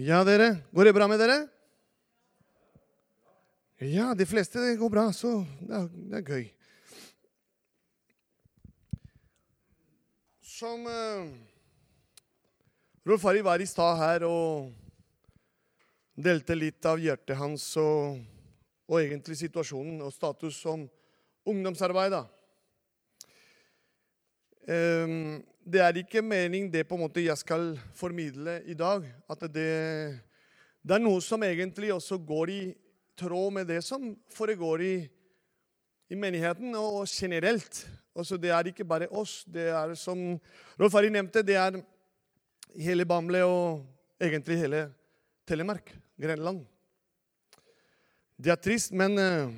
Ja, dere. Går det bra med dere? Ja, de fleste det går bra, så det er, det er gøy. Som uh, Rolf Harry var i stad her og delte litt av hjertet hans og, og egentlig situasjonen og status som ungdomsarbeid. da. Um, det er ikke meningen det på en måte jeg skal formidle i dag. At det, det er noe som egentlig også går i tråd med det som foregår i, i menigheten og generelt. Altså, det er ikke bare oss. Det er som Rolf Ari nevnte, det er hele Bamble og egentlig hele Telemark, Grenland. Det er trist, men uh,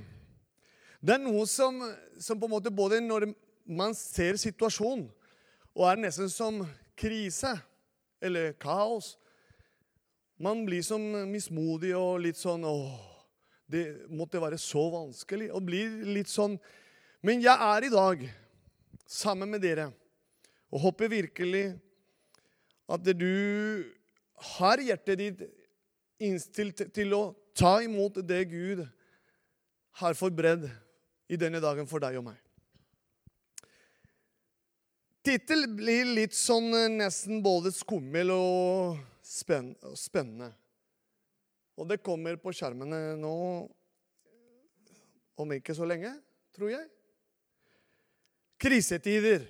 det er noe som, som, på en måte både når man ser situasjonen, og er nesten som krise eller kaos Man blir som mismodig og litt sånn åh, det måtte være så vanskelig. Og blir litt sånn Men jeg er i dag sammen med dere og håper virkelig at du har hjertet ditt innstilt til å ta imot det Gud har forberedt i denne dagen for deg og meg. Tittel blir litt sånn eh, nesten både skummel og spennende. Og det kommer på skjermene nå om ikke så lenge, tror jeg. Krisetider.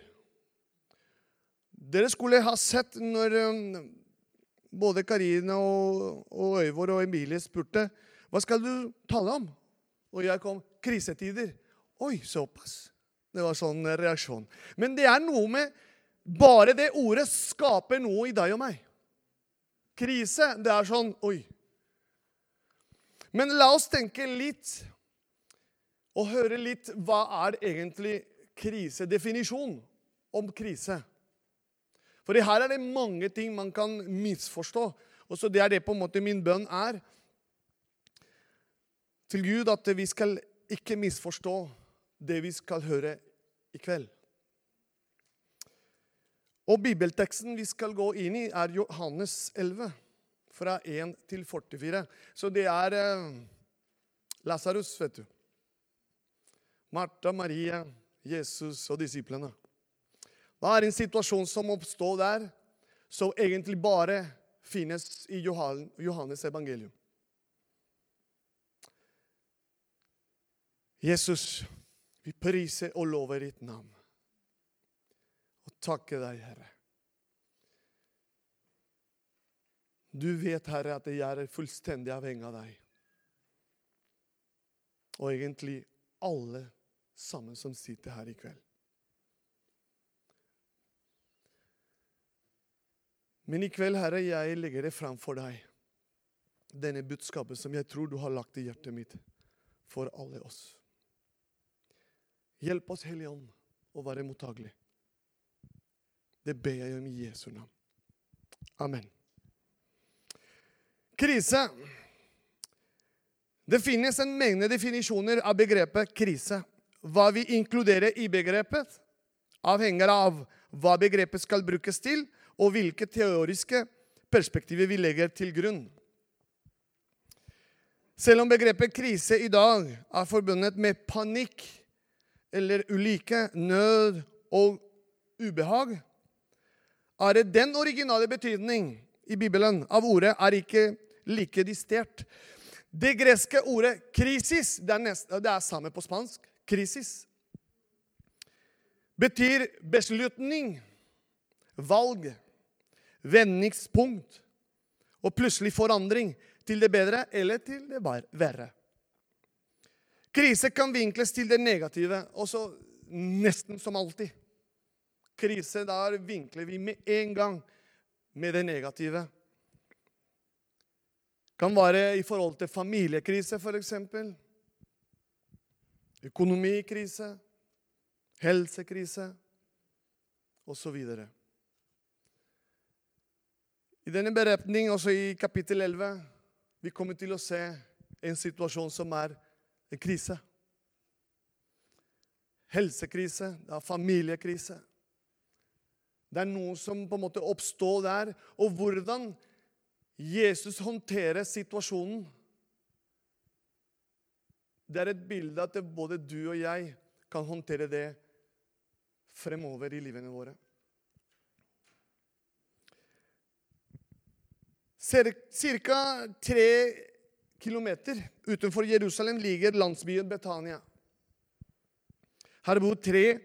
Dere skulle ha sett når um, både Karine og, og Øyvor og Emilie spurte hva skal du tale om. Og jeg kom krisetider. Oi, såpass. Det var sånn reaksjon. Men det er noe med Bare det ordet skaper noe i deg og meg. Krise, det er sånn Oi. Men la oss tenke litt og høre litt hva er egentlig krisedefinisjonen om krise. For her er det mange ting man kan misforstå. Og så Det er det på en måte min bønn er til Gud, at vi skal ikke misforstå det vi skal høre i kveld. Og Bibelteksten vi skal gå inn i, er Johannes 11, fra 1 til 44. Så det er eh, Lasarus, vet du. Martha, Maria, Jesus og disiplene. Det er en situasjon som oppstår der, som egentlig bare finnes i Johannes evangelium. Jesus, vi priser og lover ditt navn. Og takker deg, Herre. Du vet, Herre, at jeg er fullstendig avhengig av deg. Og egentlig alle sammen som sitter her i kveld. Men i kveld, Herre, jeg legger det fram for deg, denne budskapet som jeg tror du har lagt i hjertet mitt for alle oss. Hjelp oss, Hellige Ånd, å være mottagelig. Det ber jeg om i Jesu navn. Amen. Krise. Det finnes en mengde definisjoner av begrepet krise. Hva vi inkluderer i begrepet, avhenger av hva begrepet skal brukes til, og hvilke teoriske perspektiver vi legger til grunn. Selv om begrepet krise i dag er forbundet med panikk, eller ulike, nød og ubehag, er det den originale betydning i Bibelen av ordet er ikke like distert. Det greske ordet 'krisis' det er, nest, det er samme på spansk. Krisis. Betyr beslutning, valg, vendingspunkt og plutselig forandring til det bedre eller til det verre. Krise kan vinkles til det negative, også nesten som alltid. Krise, der vinkler vi med en gang med det negative. Kan være i forhold til familiekrise, f.eks. Økonomikrise, helsekrise osv. I denne beretning, også i kapittel 11, vi kommer til å se en situasjon som er en krise. Helsekrise, det er familiekrise. Det er noe som på en måte oppstår der. Og hvordan Jesus håndterer situasjonen. Det er et bilde at både du og jeg kan håndtere det fremover i livene våre. Cirka tre kilometer utenfor Jerusalem ligger landsbyen Betania. Her bor tre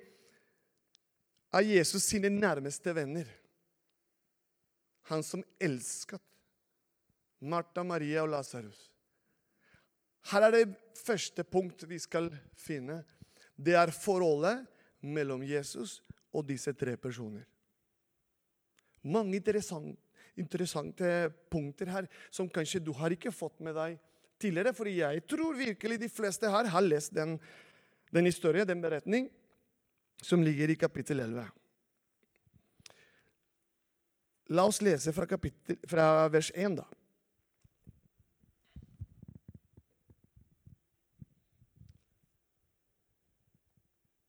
av Jesus sine nærmeste venner. Han som elsket Martha, Maria og Lasarus. Her er det første punkt vi skal finne. Det er forholdet mellom Jesus og disse tre personer. Mange interessante, interessante punkter her som kanskje du har ikke fått med deg tidligere. For jeg tror virkelig de fleste her har lest den, den historien, den beretning, som ligger i kapittel 11. La oss lese fra, kapittel, fra vers 1, da.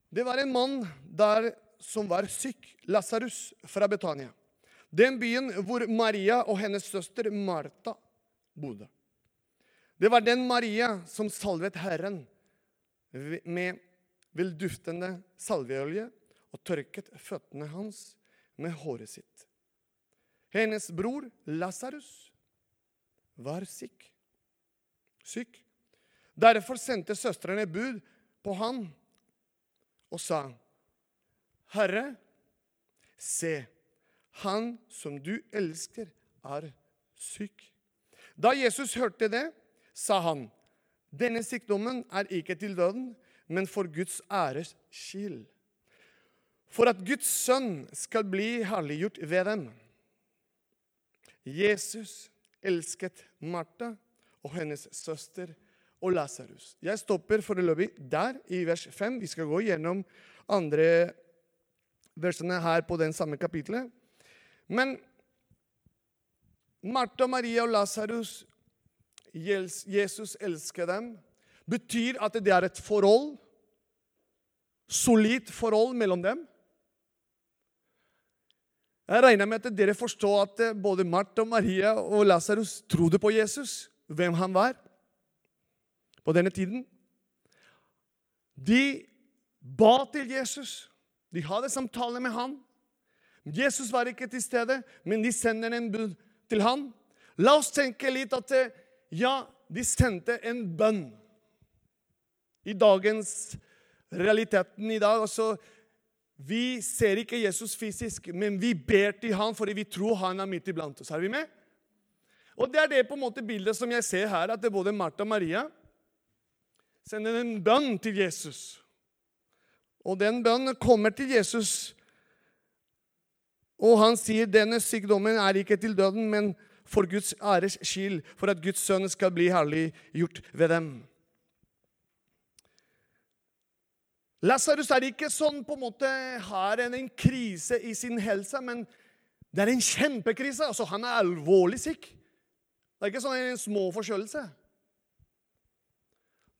Det var en mann der som var syk, Lasarus fra Betania. Den byen hvor Maria og hennes søster Martha bodde. Det var den Maria som salvet Herren med velduftende salveolje og tørket føttene hans med håret sitt. Hennes bror Lasarus var syk. syk. Derfor sendte søstrene bud på han og sa, 'Herre, se, han som du elsker, er syk.' Da Jesus hørte det, sa han, 'Denne sykdommen er ikke til døden, men for Guds æres skyld.' For at Guds sønn skal bli herliggjort ved dem. Jesus elsket Martha og hennes søster og Lasarus. Jeg stopper foreløpig der, i vers 5. Vi skal gå gjennom andre versene her på den samme kapitlet. Men Martha, Maria og Lasarus Jesus elsker dem. Betyr at det er et forhold, solid forhold mellom dem. Jeg regner med at dere forstår at eh, både Martha, Maria og Lasarus trodde på Jesus, hvem han var på denne tiden. De ba til Jesus. De hadde samtale med ham. Jesus var ikke til stede, men de sender en bud til ham. La oss tenke litt at eh, ja, de sendte en bønn. I dagens realiteten i dag altså, vi ser ikke Jesus fysisk, men vi ber til ham fordi vi tror han er midt iblant oss. Er vi med? Og Det er det på en måte bildet som jeg ser her, at det er både Martha og Maria sender en bønn til Jesus. Og den bønnen kommer til Jesus, og han sier denne sykdommen er ikke til døden, men for Guds æres skyld, for at Guds sønn skal bli herliggjort ved dem. Lasarus er ikke sånn på en måte har en krise i sin helse, men det er en kjempekrise. Altså, han er alvorlig syk. Det er ikke sånn en små forkjølelse.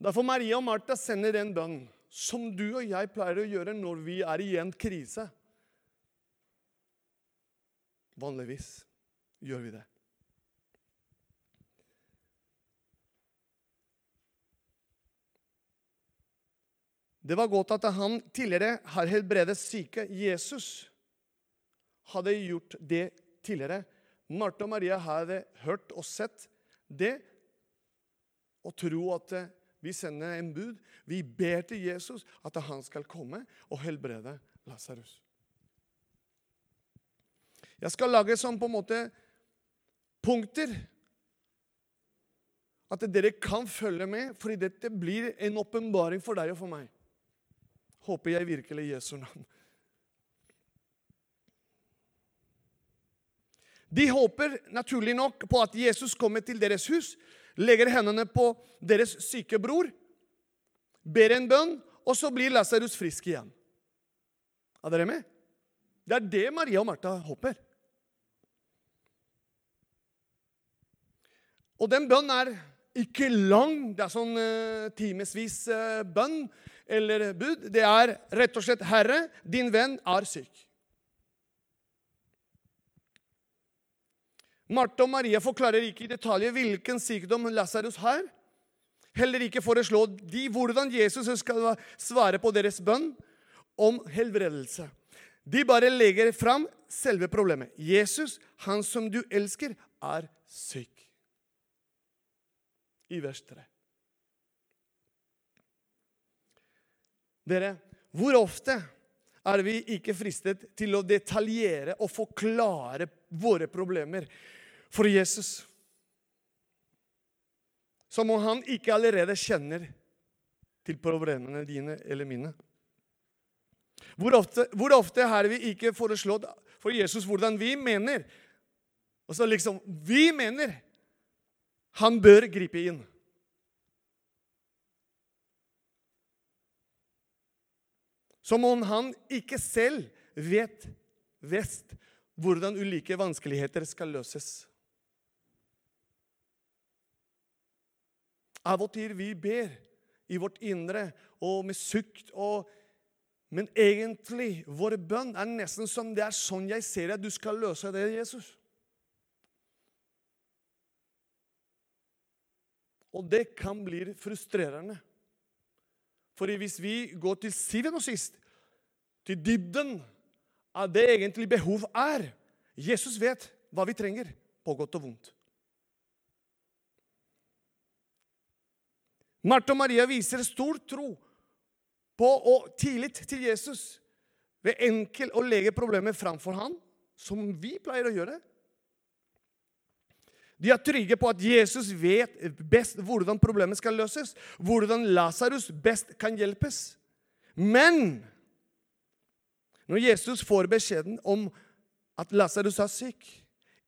Derfor Maria og Martha sender en bønn som du og jeg pleier å gjøre når vi er i en krise. Vanligvis gjør vi det. Det var godt at han tidligere har helbredet syke. Jesus hadde gjort det tidligere. Marte og Maria hadde hørt og sett det og tro at vi sender en bud. Vi ber til Jesus at han skal komme og helbrede Lasarus. Jeg skal lage sånn på en måte punkter. At dere kan følge med, fordi dette blir en åpenbaring for deg og for meg håper jeg virkelig i Jesu navn. De håper naturlig nok på at Jesus kommer til deres hus, legger hendene på deres syke bror, ber en bønn, og så blir Lasarus frisk igjen. Er dere med? Det er det Maria og Martha håper. Og den bønnen er ikke lang. Det er sånn uh, timevis uh, bønn eller bud. Det er rett og slett 'Herre, din venn er syk'. Marte og Maria forklarer ikke i detalj hvilken sykdom Lasarus har. Heller ikke foreslå de hvordan Jesus skal svare på deres bønn om helbredelse. De bare legger fram selve problemet. Jesus, han som du elsker, er syk. I vers 3. Dere, hvor ofte er vi ikke fristet til å detaljere og forklare våre problemer for Jesus? Som om han ikke allerede kjenner til problemene dine eller mine. Hvor ofte, hvor ofte har vi ikke foreslått for Jesus hvordan vi mener? Og så liksom Vi mener han bør gripe inn. Som om han ikke selv vet best hvordan ulike vanskeligheter skal løses. Av og til vi ber i vårt indre og med sukt og Men egentlig, vår bønn er nesten som det er sånn jeg ser at du skal løse det, Jesus. Og det kan bli frustrerende. For hvis vi går til syvende og sist til dybden av det egentlig behov er Jesus vet hva vi trenger, på godt og vondt. Marte og Maria viser stor tro på og tillit til Jesus ved enkel å legge problemet framfor ham, som vi pleier å gjøre. De er trygge på at Jesus vet best hvordan problemet skal løses, hvordan Lasarus best kan hjelpes. Men når Jesus får beskjeden om at Lasarus er syk,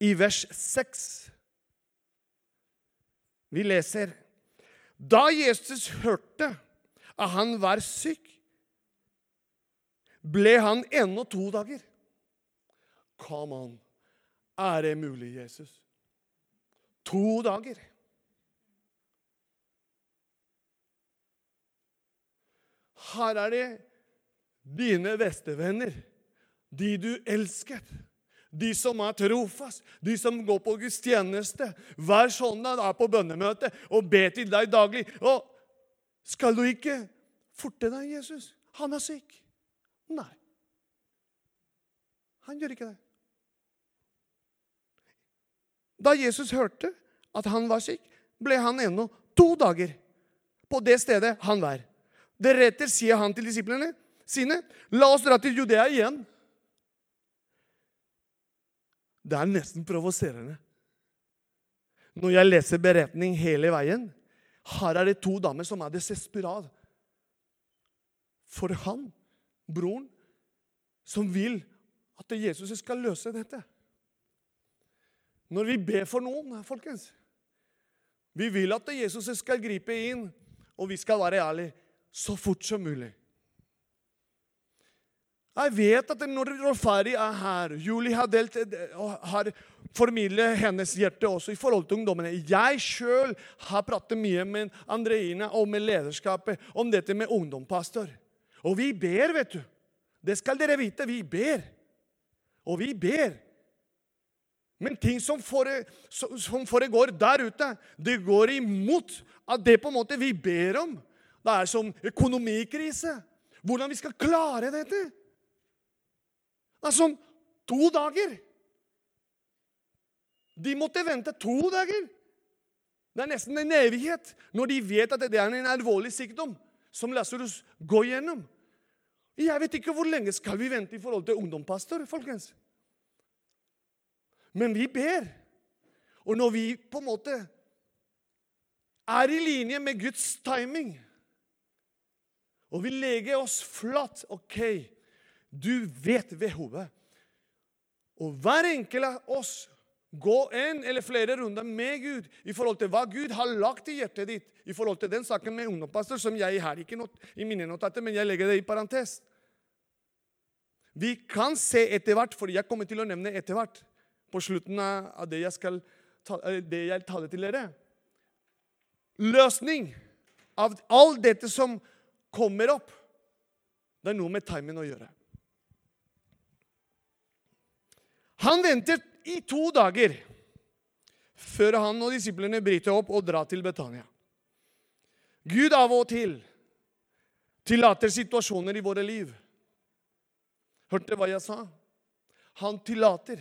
i vers 6 Vi leser Da Jesus hørte at han var syk, ble han ennå to dager. Come on. Er det mulig, Jesus? To dager. Her er det dine bestevenner, de du elsket. De som er trofast, de som går på gudstjeneste hver søndag, er på bønnemøte og ber til deg daglig. Og skal du ikke forte deg, Jesus? Han er syk. Nei. Han gjør ikke det. Da Jesus hørte at han var syk, ble han ennå to dager på det stedet han var. Deretter sier han til disiplene sine, 'La oss dra til Judea igjen.' Det er nesten provoserende. Når jeg leser beretning hele veien Her er det to damer som er desesperat for han, broren, som vil at Jesus skal løse dette. Når vi ber for noen, folkens Vi vil at Jesus skal gripe inn, og vi skal være ærlige så fort som mulig. Jeg vet at når Rolfari er her Julie har, delt, har formidlet hennes hjerte også i forhold til ungdommene. Jeg sjøl har pratet mye med Andreina og med lederskapet om dette med ungdompastor. Og vi ber, vet du. Det skal dere vite. Vi ber. Og vi ber. Men ting som, fore, som foregår der ute, det går imot at det på en måte vi ber om. Det er som økonomikrise. Hvordan vi skal klare dette. Det er som to dager. De måtte vente to dager. Det er nesten en evighet når de vet at det er en alvorlig sykdom som Lasarus går gjennom. Jeg vet ikke hvor lenge skal vi vente i forhold til ungdomspastor, folkens. Men vi ber. Og når vi på en måte er i linje med Guds timing, og vi legger oss flatt OK, du vet behovet. Og hver enkelt av oss går en eller flere runder med Gud i forhold til hva Gud har lagt i hjertet ditt i forhold til den saken med ungdomspastor, som jeg har ikke not i mine notater, men jeg legger det i parentes. Vi kan se etter hvert, for jeg kommer til å nevne etter hvert, på slutten av det jeg, skal ta, eh, det jeg taler til dere. Løsning av alt dette som kommer opp, det er noe med timing å gjøre. Han ventet i to dager. før han og disiplene bryter opp og drar til Betania. Gud av og til tillater situasjoner i våre liv. Hørte hva jeg sa? Han tillater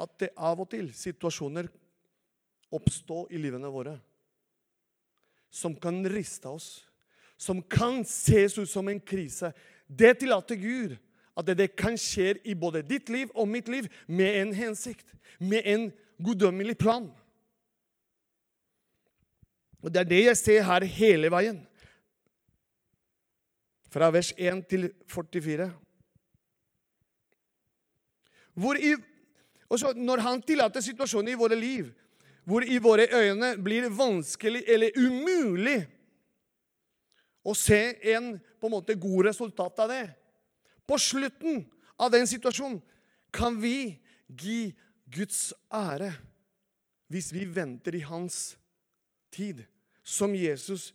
at det av og til situasjoner oppstår i livene våre som kan riste oss, som kan ses ut som en krise. Det tillater Gud at det kan skje i både ditt liv og mitt liv med en hensikt, med en guddommelig plan. Og Det er det jeg ser her hele veien. Fra vers 1 til 44. Hvor i, også når han tillater situasjoner i våre liv hvor i våre øyne blir vanskelig eller umulig å se en på en måte god resultat av det På slutten av den situasjonen kan vi gi Guds ære hvis vi venter i hans tid som Jesus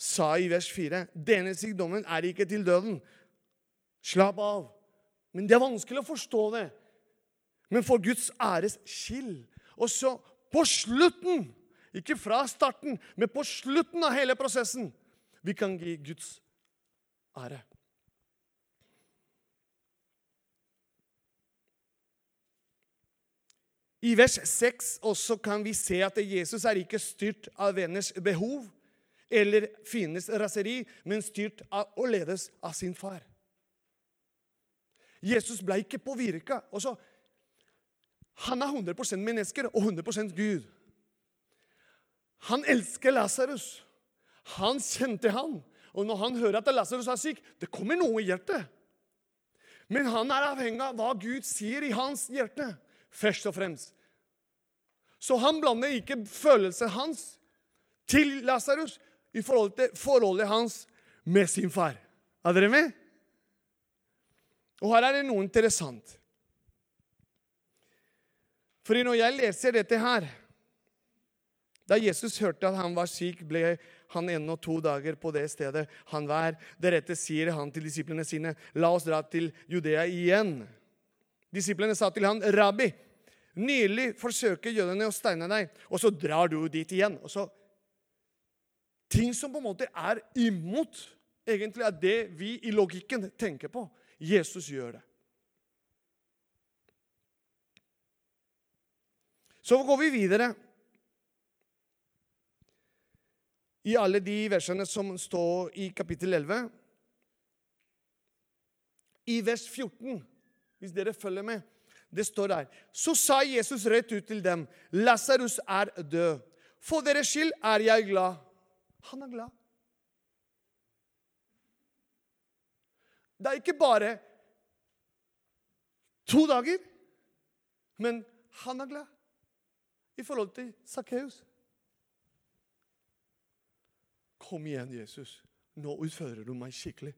sa i vers 4. Denne sykdommen er ikke til døden. Slapp av. Men det er vanskelig å forstå det. Men for Guds æres skyld. Og så på slutten, ikke fra starten, men på slutten av hele prosessen, vi kan gi Guds ære. I vers 6 også kan vi se at Jesus er ikke styrt av venners behov eller fiendens raseri, men styrt av og ledes av sin far. Jesus ble ikke påvirka. Han er 100 mennesker og 100 Gud. Han elsker Lasarus. Han kjente han. Og når han hører at Lasarus er syk, det kommer noe i hjertet. Men han er avhengig av hva Gud sier i hans hjerte først og fremst. Så han blander ikke følelsen hans til Lasarus i forhold til forholdet hans med sin far. Er dere med? Og her er det noe interessant. Fordi når jeg leser dette her Da Jesus hørte at han var syk, ble han en og to dager på det stedet han var. Deretter sier han til disiplene sine, 'La oss dra til Judea igjen.' Disiplene sa til han, 'Rabbi, Nylig forsøker jødene å steine deg, og så drar du dit igjen. Og så, ting som på en måte er imot egentlig er det vi i logikken tenker på. Jesus gjør det. Så går vi videre i alle de versene som står i kapittel 11. I vers 14, hvis dere følger med det står der. Så sa Jesus rett ut til dem, 'Lasarus er død. For deres skyld er jeg glad.' Han er glad. Det er ikke bare to dager, men han er glad i forhold til Sakkeus. Kom igjen, Jesus. Nå utfører du meg skikkelig.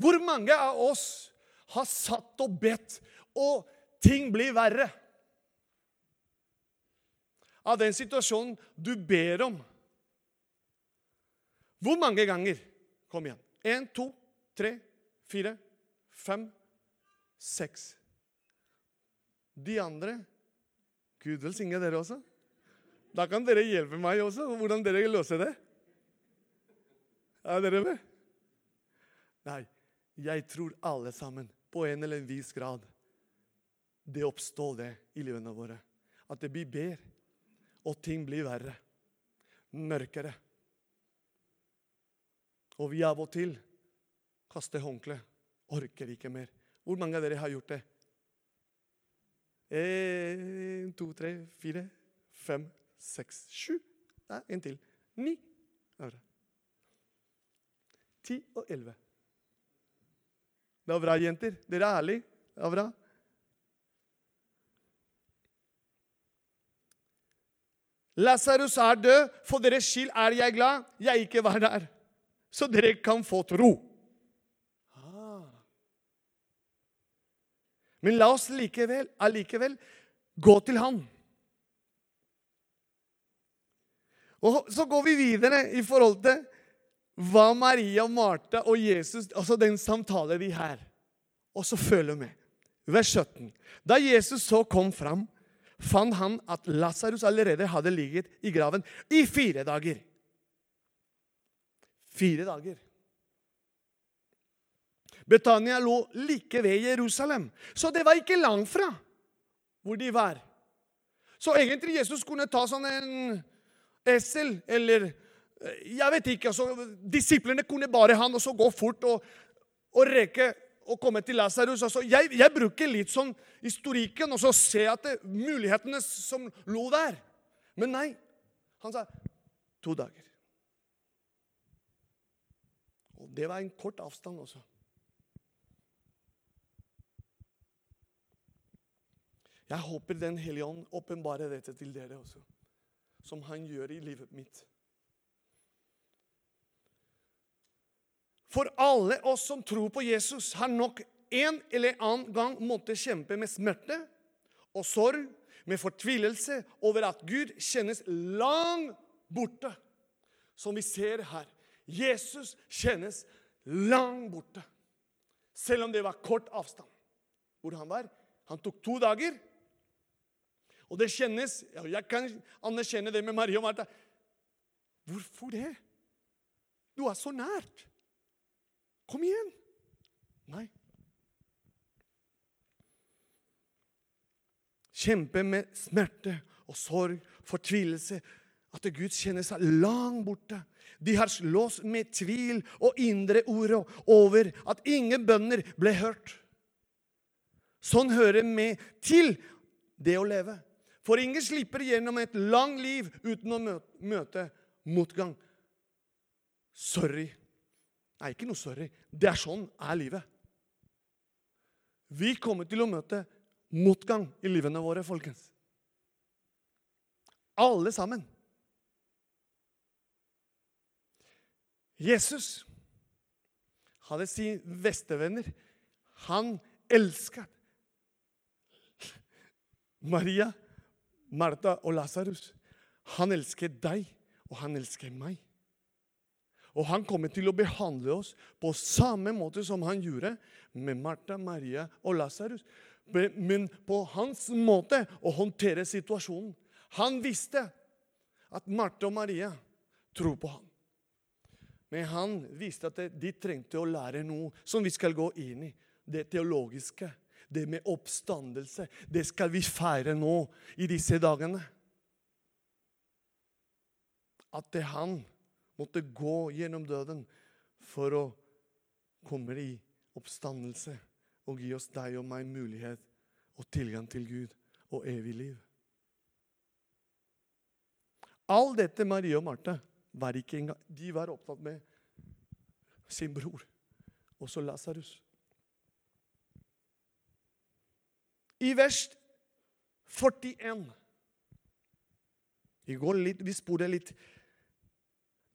Hvor mange av oss har satt og bedt, og ting blir verre? Av den situasjonen du ber om. Hvor mange ganger? Kom igjen. Én, to, tre, fire, fem, seks. De andre Gud velsigne dere også. Da kan dere hjelpe meg også, hvordan dere løser det. Er dere med? Nei. Jeg tror alle sammen, på en eller en vis grad, det oppstår det i livene våre. At det blir bedre, og ting blir verre. Mørkere. Og vi av og til kaster håndkle. Orker ikke mer. Hvor mange av dere har gjort det? En, to, tre, fire, fem, seks, sju. Nei, en til. Ni. Ti og elleve. Det var bra, jenter. Dere er ærlige. Det var bra. Lasarus er død. For deres skyld er jeg glad jeg ikke var der, så dere kan få tro. Men la oss likevel, allikevel gå til han. Og Så går vi videre i forhold til hva Maria, Martha og Jesus Altså den samtalen de her. Og så følger med. vers 17. Da Jesus så kom fram, fant han at Lasarus allerede hadde ligget i graven i fire dager. Fire dager. Betania lå like ved Jerusalem, så det var ikke langt fra hvor de var. Så egentlig Jesus kunne ta sånn en esel eller eh, Jeg vet ikke. altså Disiplene kunne bare han og så gå fort og, og reke å komme til Lasarus. Altså, jeg, jeg, bruker litt sånn historikken og så ser at det, mulighetene som lå der. Men nei. Han sa to dager. Og det var en kort avstand også. Jeg håper Den hellige ånd åpenbarer dette til dere også, som han gjør i livet mitt. For alle oss som tror på Jesus, har nok en eller annen gang måttet kjempe med smerte og sorg, med fortvilelse over at Gud kjennes langt borte. Som vi ser her. Jesus kjennes langt borte. Selv om det var kort avstand. Hvor han var. Han tok to dager. Og det kjennes Jeg kan anerkjenne det med Marie og Martha. Hvorfor det? Du er så nært. Kom igjen! Nei. Kjempe med smerte og sorg, fortvilelse. At Gud kjenner seg langt borte. De har slåss med tvil og indre uro over at ingen bønner ble hørt. Sånn hører med til det å leve. For ingen slipper gjennom et langt liv uten å møte motgang. Sorry. Nei, ikke noe sorry. Det er sånn er livet. Vi kommer til å møte motgang i livene våre, folkens. Alle sammen. Jesus hadde sine bestevenner. Han elska Maria, Martha og Lasarus. Han elsker deg, og han elsker meg. Og han kommer til å behandle oss på samme måte som han gjorde med Martha, Maria og Lasarus. Men på hans måte å håndtere situasjonen. Han visste at Martha og Maria tror på ham. Men han visste at de trengte å lære noe som vi skal gå inn i. Det teologiske, det med oppstandelse. Det skal vi feire nå i disse dagene. At det han måtte gå gjennom døden for å komme i oppstandelse og gi oss deg og meg mulighet og tilgang til Gud og evig liv. All dette Marie og Marte var ikke engang De var opptatt med sin bror, også Lasarus. I vers 41 Vi, går litt, vi sporer litt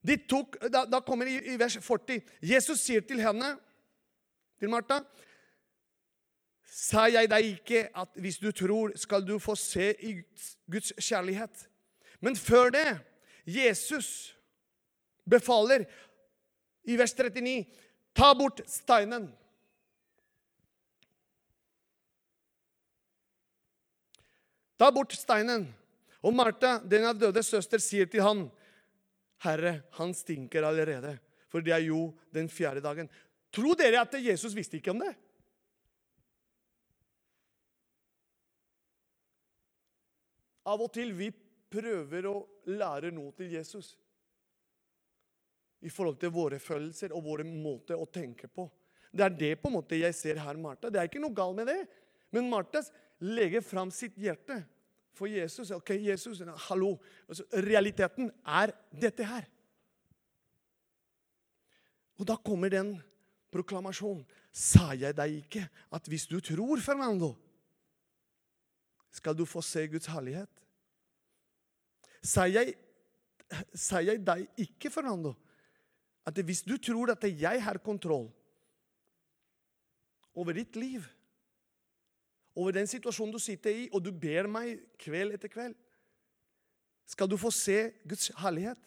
de tok, da, da kommer det i, i vers 40. Jesus sier til henne, til Martha Sa jeg deg ikke at hvis du tror, skal du få se i Guds kjærlighet? Men før det Jesus befaler i vers 39 ta bort steinen. Ta bort steinen. Og Martha, den av døde søster, sier til han, Herre, han stinker allerede. For det er jo den fjerde dagen. Tror dere at Jesus visste ikke om det? Av og til vi prøver å lære noe til Jesus i forhold til våre følelser og våre måter å tenke på. Det er det på en måte jeg ser her, Martha. Det er ikke noe galt med det. Men Martha legger fram sitt hjerte for Jesus. Ok, Jesus, hallo. Altså, realiteten er dette her. Og da kommer den proklamasjonen. Sa jeg deg ikke at hvis du tror, Fernando, skal du få se Guds herlighet? Sa jeg, sa jeg deg ikke, Fernando, at hvis du tror at jeg har kontroll over ditt liv over den situasjonen du sitter i, og du ber meg kveld etter kveld, skal du få se Guds herlighet.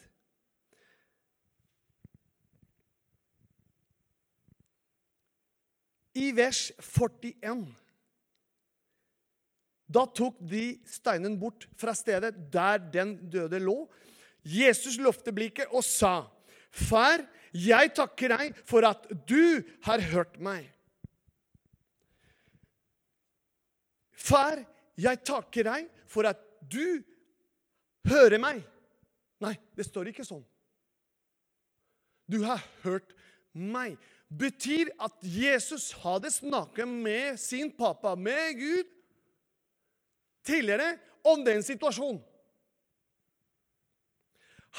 I vers 41 Da tok de steinen bort fra stedet der den døde lå. Jesus løftet blikket og sa, 'Far, jeg takker deg for at du har hørt meg.' Far, jeg takker deg for at du hører meg. Nei, det står ikke sånn. Du har hørt meg. Betyr at Jesus hadde snakket med sin pappa, med Gud, tidligere om den situasjonen.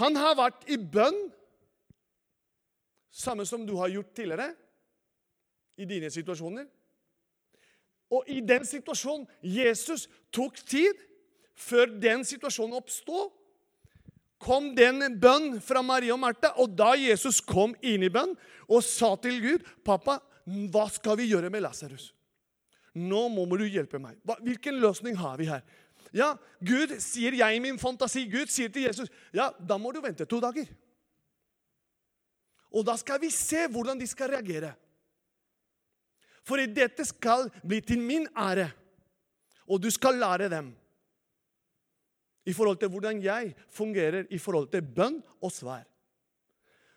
Han har vært i bønn, samme som du har gjort tidligere i dine situasjoner. Og i den situasjonen Jesus tok tid før den situasjonen oppstod, kom den bønn fra Marie og Martha. Og da Jesus kom inn i bønn og sa til Gud, 'Pappa, hva skal vi gjøre med Lasarus?' 'Nå må du hjelpe meg.' Hvilken løsning har vi her? Ja, Gud sier jeg i min fantasi. Gud sier til Jesus, 'Ja, da må du vente to dager.' Og da skal vi se hvordan de skal reagere. For dette skal bli til min ære, og du skal lære dem i forhold til hvordan jeg fungerer i forhold til bønn og svær.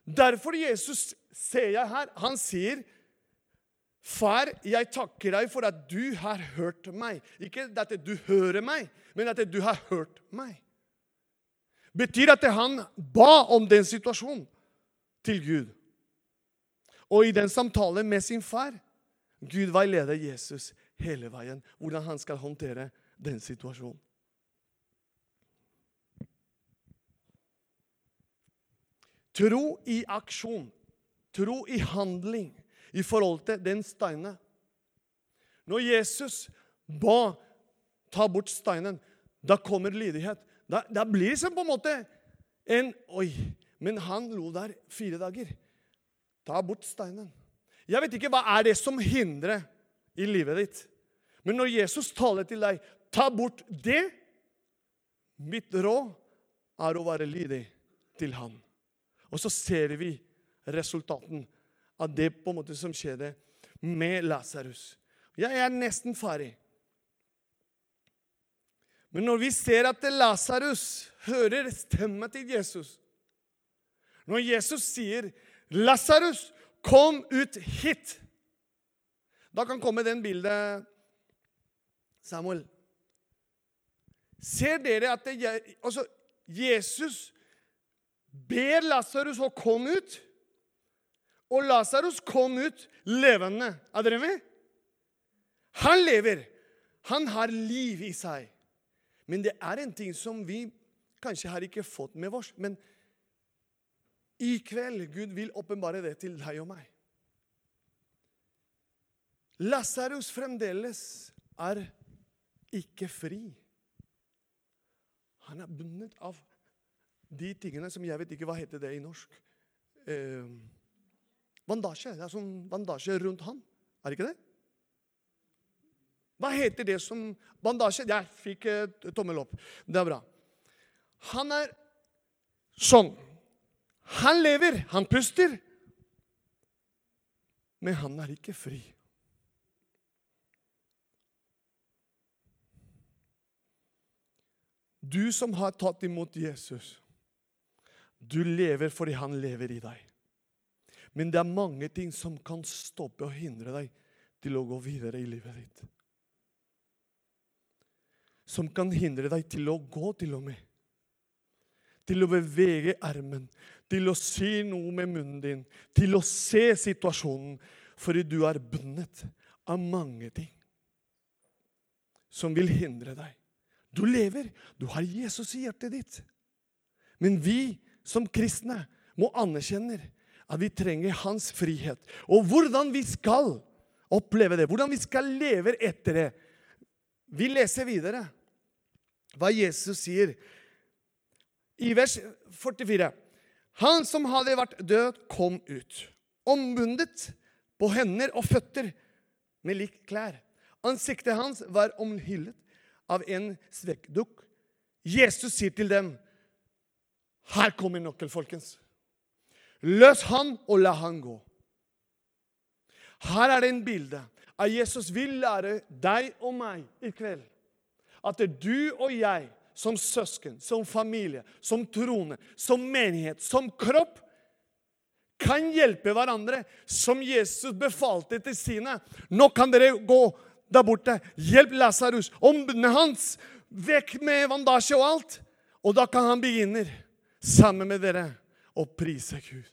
Derfor Jesus ser jeg her, han sier, 'Far, jeg takker deg for at du har hørt meg.' Ikke at du hører meg, men at du har hørt meg. Betyr at han ba om den situasjonen til Gud. Og i den samtalen med sin far Gud veileder Jesus hele veien, hvordan han skal håndtere den situasjonen. Tro i aksjon, tro i handling i forhold til den steinen. Når Jesus ba ta bort steinen, da kommer lydighet. Da, da blir det som på en måte en Oi, men han lo der fire dager. Ta bort steinen. Jeg vet ikke hva er det som hindrer i livet ditt. Men når Jesus taler til deg, ta bort det. Mitt råd er å være lydig til han. Og så ser vi resultaten av det på en måte som skjedde med Lasarus. Jeg er nesten ferdig. Men når vi ser at Lasarus hører stemmen til Jesus Når Jesus sier 'Lasarus, Kom ut hit! Da kan komme den bildet Samuel. Ser dere at det, altså, Jesus ber Lasarus å komme ut? Og Lasarus kom ut levende. Er dere med? Han lever. Han har liv i seg. Men det er en ting som vi kanskje har ikke fått med oss. men i kveld Gud vil åpenbare det til deg og meg. Lasarus fremdeles er ikke fri. Han er bundet av de tingene som jeg vet ikke hva heter det i norsk. Eh, bandasje. Det er sånn bandasje rundt han. Er det ikke det? Hva heter det som bandasje? Jeg fikk et tommel opp. Det er bra. Han er sånn. Han lever, han puster. Men han er ikke fri. Du som har tatt imot Jesus, du lever fordi han lever i deg. Men det er mange ting som kan stoppe og hindre deg til å gå videre i livet ditt. Som kan hindre deg til å gå, til og med. Til å bevege armen, til å si noe med munnen din, til å se situasjonen, fordi du er bundet av mange ting som vil hindre deg. Du lever, du har Jesus i hjertet ditt. Men vi som kristne må anerkjenne at vi trenger hans frihet. Og hvordan vi skal oppleve det, hvordan vi skal leve etter det. Vi leser videre hva Jesus sier i vers 44. Han som hadde vært død, kom ut, ombundet på hender og føtter med lik klær. Ansiktet hans var omhyllet av en svekkdukk. Jesus sier til dem, 'Her kommer nøkkelen, folkens.' Løs han og la han gå. Her er det en bilde av Jesus vil lære deg og meg i kveld at du og jeg som søsken, som familie, som troende, som menighet, som kropp kan hjelpe hverandre, som Jesus befalte til sine. Nå kan dere gå der borte. Hjelp Lasarus. Ombudene hans. Vekk med vandasje og alt. Og da kan han begynne sammen med dere å prise Gud.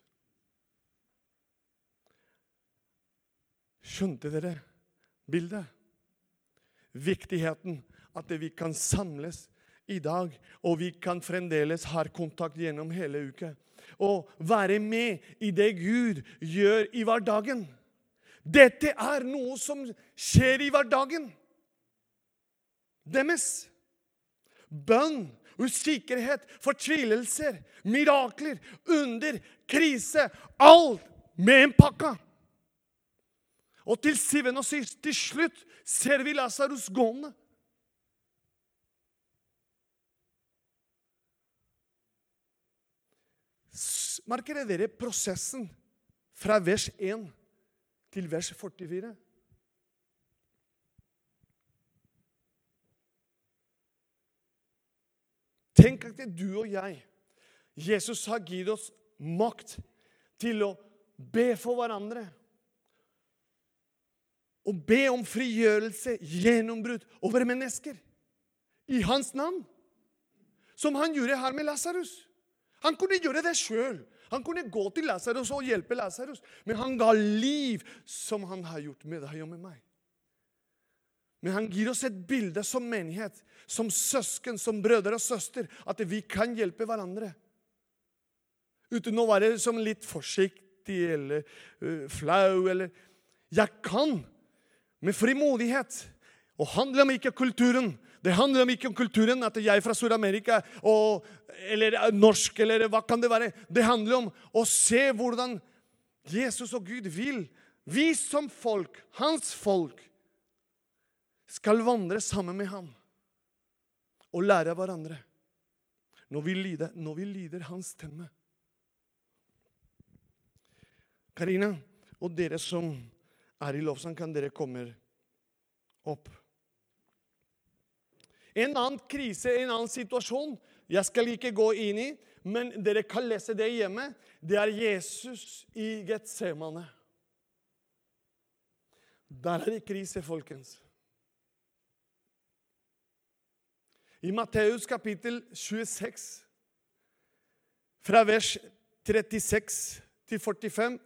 Skjønte dere bildet? Viktigheten at vi kan samles i dag, og vi kan fremdeles ha kontakt gjennom hele uka. Og være med i det Gud gjør i hverdagen. Dette er noe som skjer i hverdagen deres. Bønn, usikkerhet, fortvilelser, mirakler, under, krise. Alt med en pakke. Og til syvende og sist, til slutt, ser vi Lasarus gående. Merker dere prosessen fra vers 1 til vers 44? Tenk at det er du og jeg Jesus har gitt oss makt til å be for hverandre. Og be om frigjørelse, gjennombrudd over mennesker. I hans navn. Som han gjorde her med Lasarus. Han kunne gjøre det sjøl. Han kunne gå til Lasarus og hjelpe Lasarus. Men han ga liv, som han har gjort med deg og med meg. Men han gir oss et bilde som menighet, som søsken, som brødre og søster, at vi kan hjelpe hverandre. Uten å være som litt forsiktig eller uh, flau eller Jeg kan med frimodighet. Og handler om ikke kulturen. Det handler ikke om kulturen at jeg er fra Sør-Amerika eller norsk eller hva kan det være. Det handler om å se hvordan Jesus og Gud vil. Vi som folk, hans folk, skal vandre sammen med ham og lære av hverandre når vi lider, når vi lider hans stemme. Karina og dere som er i lovsang, kan dere komme opp. En annen krise, en annen situasjon, jeg skal ikke gå inn i, men dere kan lese det hjemme. Det er Jesus i Getsemane. Der er det krise, folkens. I Matteus kapittel 26, fra vers 36 til 45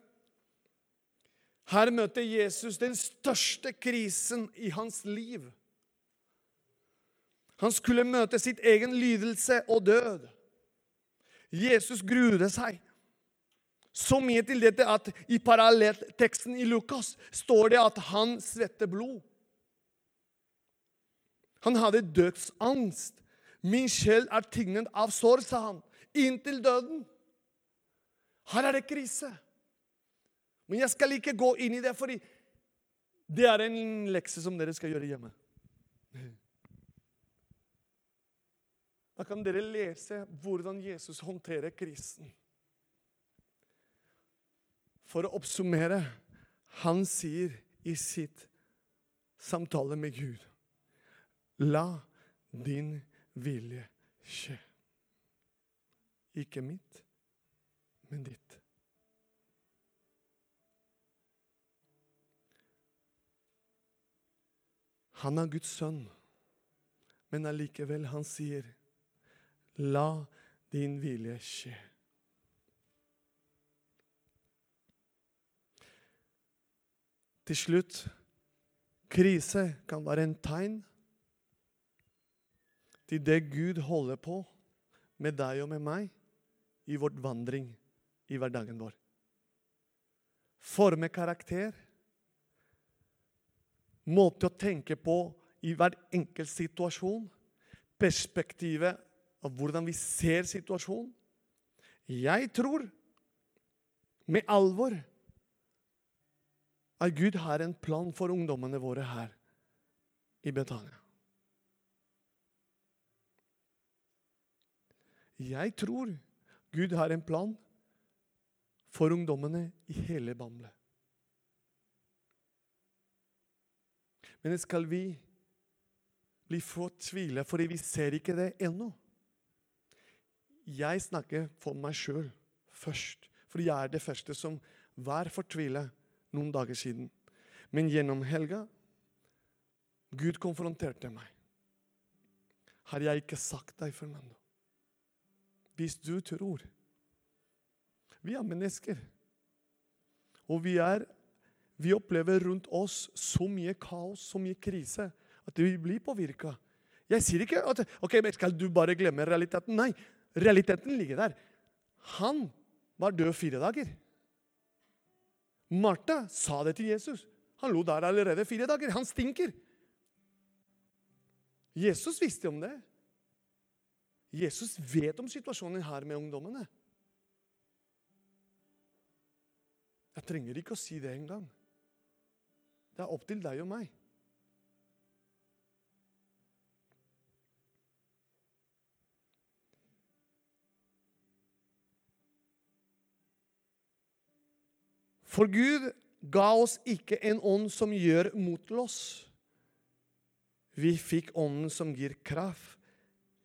Her møter Jesus den største krisen i hans liv. Han skulle møte sitt egen lidelse og død. Jesus grude seg. Så mye til dette at i parallellteksten i Lukas står det at han svetter blod. Han hadde dødsangst. Min sjel er tignet av sår, sa han, inntil døden. Her er det krise. Men jeg skal ikke gå inn i det, fordi det er en lekse som dere skal gjøre hjemme. Da kan dere lese hvordan Jesus håndterer krisen. For å oppsummere han sier i sitt samtale med Gud La din vilje skje. Ikke mitt, men ditt. Han er Guds sønn, men allikevel, han sier La din vilje skje. Til slutt krise kan være en tegn til det Gud holder på med deg og med meg i vårt vandring i hverdagen vår. Forme karakter. Måte å tenke på i hver enkelt situasjon. Perspektivet av hvordan vi ser situasjonen. Jeg tror med alvor at Gud har en plan for ungdommene våre her i Betania. Jeg tror Gud har en plan for ungdommene i hele Bamble. Men skal vi bli fortvila fordi vi ser ikke det ennå. Jeg snakker for meg sjøl først, fordi jeg er det første som var fortvila noen dager siden. Men gjennom helga Gud konfronterte meg. Har jeg ikke sagt deg, Fernando? Hvis du tror Vi er mennesker. Og vi, er, vi opplever rundt oss så mye kaos, så mye krise, at vi blir påvirka. Jeg sier ikke at ok, skal du bare glemme realiteten. Nei, realiteten ligger der. Han var død fire dager. Martha sa det til Jesus. Han lå der allerede fire dager. Han stinker. Jesus visste om det. Jesus vet om situasjonen her med ungdommene. Jeg trenger ikke å si det engang. Det er opp til deg og meg. For Gud ga oss ikke en ånd som gjør motløs. Vi fikk ånden som gir kraft,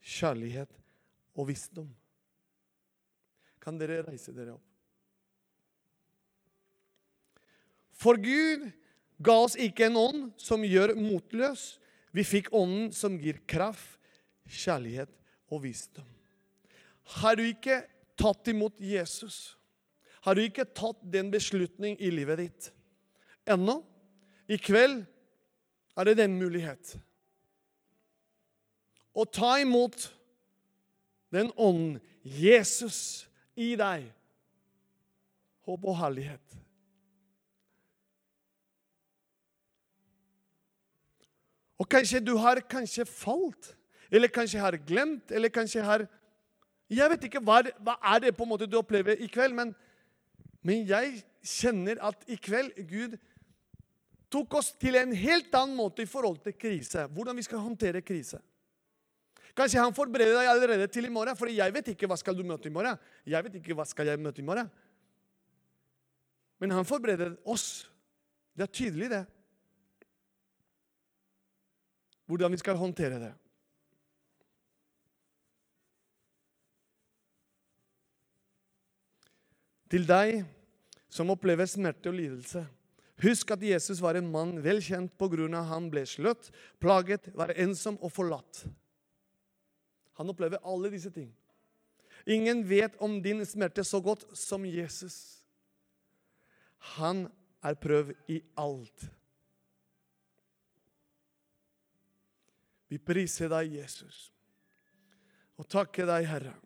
kjærlighet og visdom. Kan dere reise dere opp? For Gud ga oss ikke en ånd som gjør motløs. Vi fikk ånden som gir kraft, kjærlighet og visdom. Har du ikke tatt imot Jesus? Har du ikke tatt den beslutning i livet ditt ennå? I kveld er det den mulighet. Å ta imot den ånden, Jesus, i deg. Håp og herlighet. Og kanskje du har kanskje falt, eller kanskje har glemt, eller kanskje har Jeg vet ikke hva, hva er det på en måte du opplever i kveld, men, men jeg kjenner at i kveld Gud tok oss til en helt annen måte i forhold til krise. Hvordan vi skal håndtere krise. Kanskje han forbereder deg allerede til i morgen, for jeg vet ikke hva skal du møte i morgen. Jeg vet ikke hva skal jeg møte i morgen. Men han forbereder oss. Det er tydelig, det. Hvordan vi skal håndtere det. Til deg som opplever smerte og lidelse. Husk at Jesus var en mann vel kjent pga. han ble sløtt, plaget, var ensom og forlatt. Han opplever alle disse ting. Ingen vet om din smerte så godt som Jesus. Han er prøvd i alt. Vi priser deg, Jesus, og takker deg, Herre,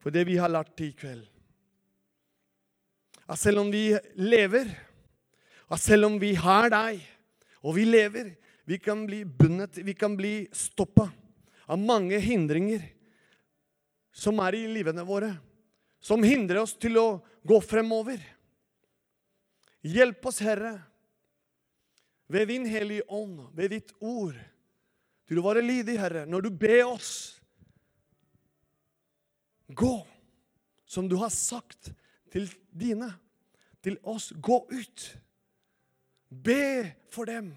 for det vi har lært i kveld. At selv om vi lever, at selv om vi har deg, og vi lever, vi kan bli bundet, vi kan bli stoppa av mange hindringer som er i livene våre, som hindrer oss til å gå fremover. Hjelp oss, Herre, ved din Hellige Ånd, ved ditt ord, til å være lydig, Herre, når du ber oss gå som du har sagt til dine, til oss. Gå ut. Be for dem.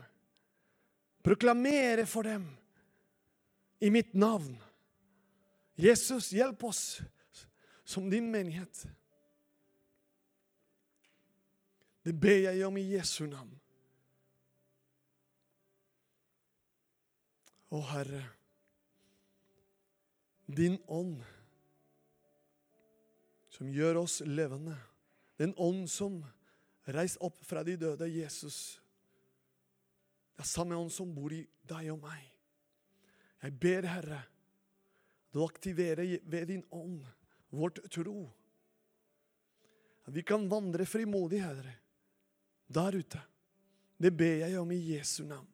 Proklamere for dem i mitt navn. Jesus, hjelp oss som din menighet. Det ber jeg om i Jesu navn. Å, Herre, din ånd som gjør oss levende, den ånd som reiser opp fra de døde, Jesus det er samme ånd som bor i deg og meg. Jeg ber, Herre, du aktiverer ved din ånd vårt tro. At vi kan vandre frimodig, Herre, der ute. Det ber jeg om i Jesu navn.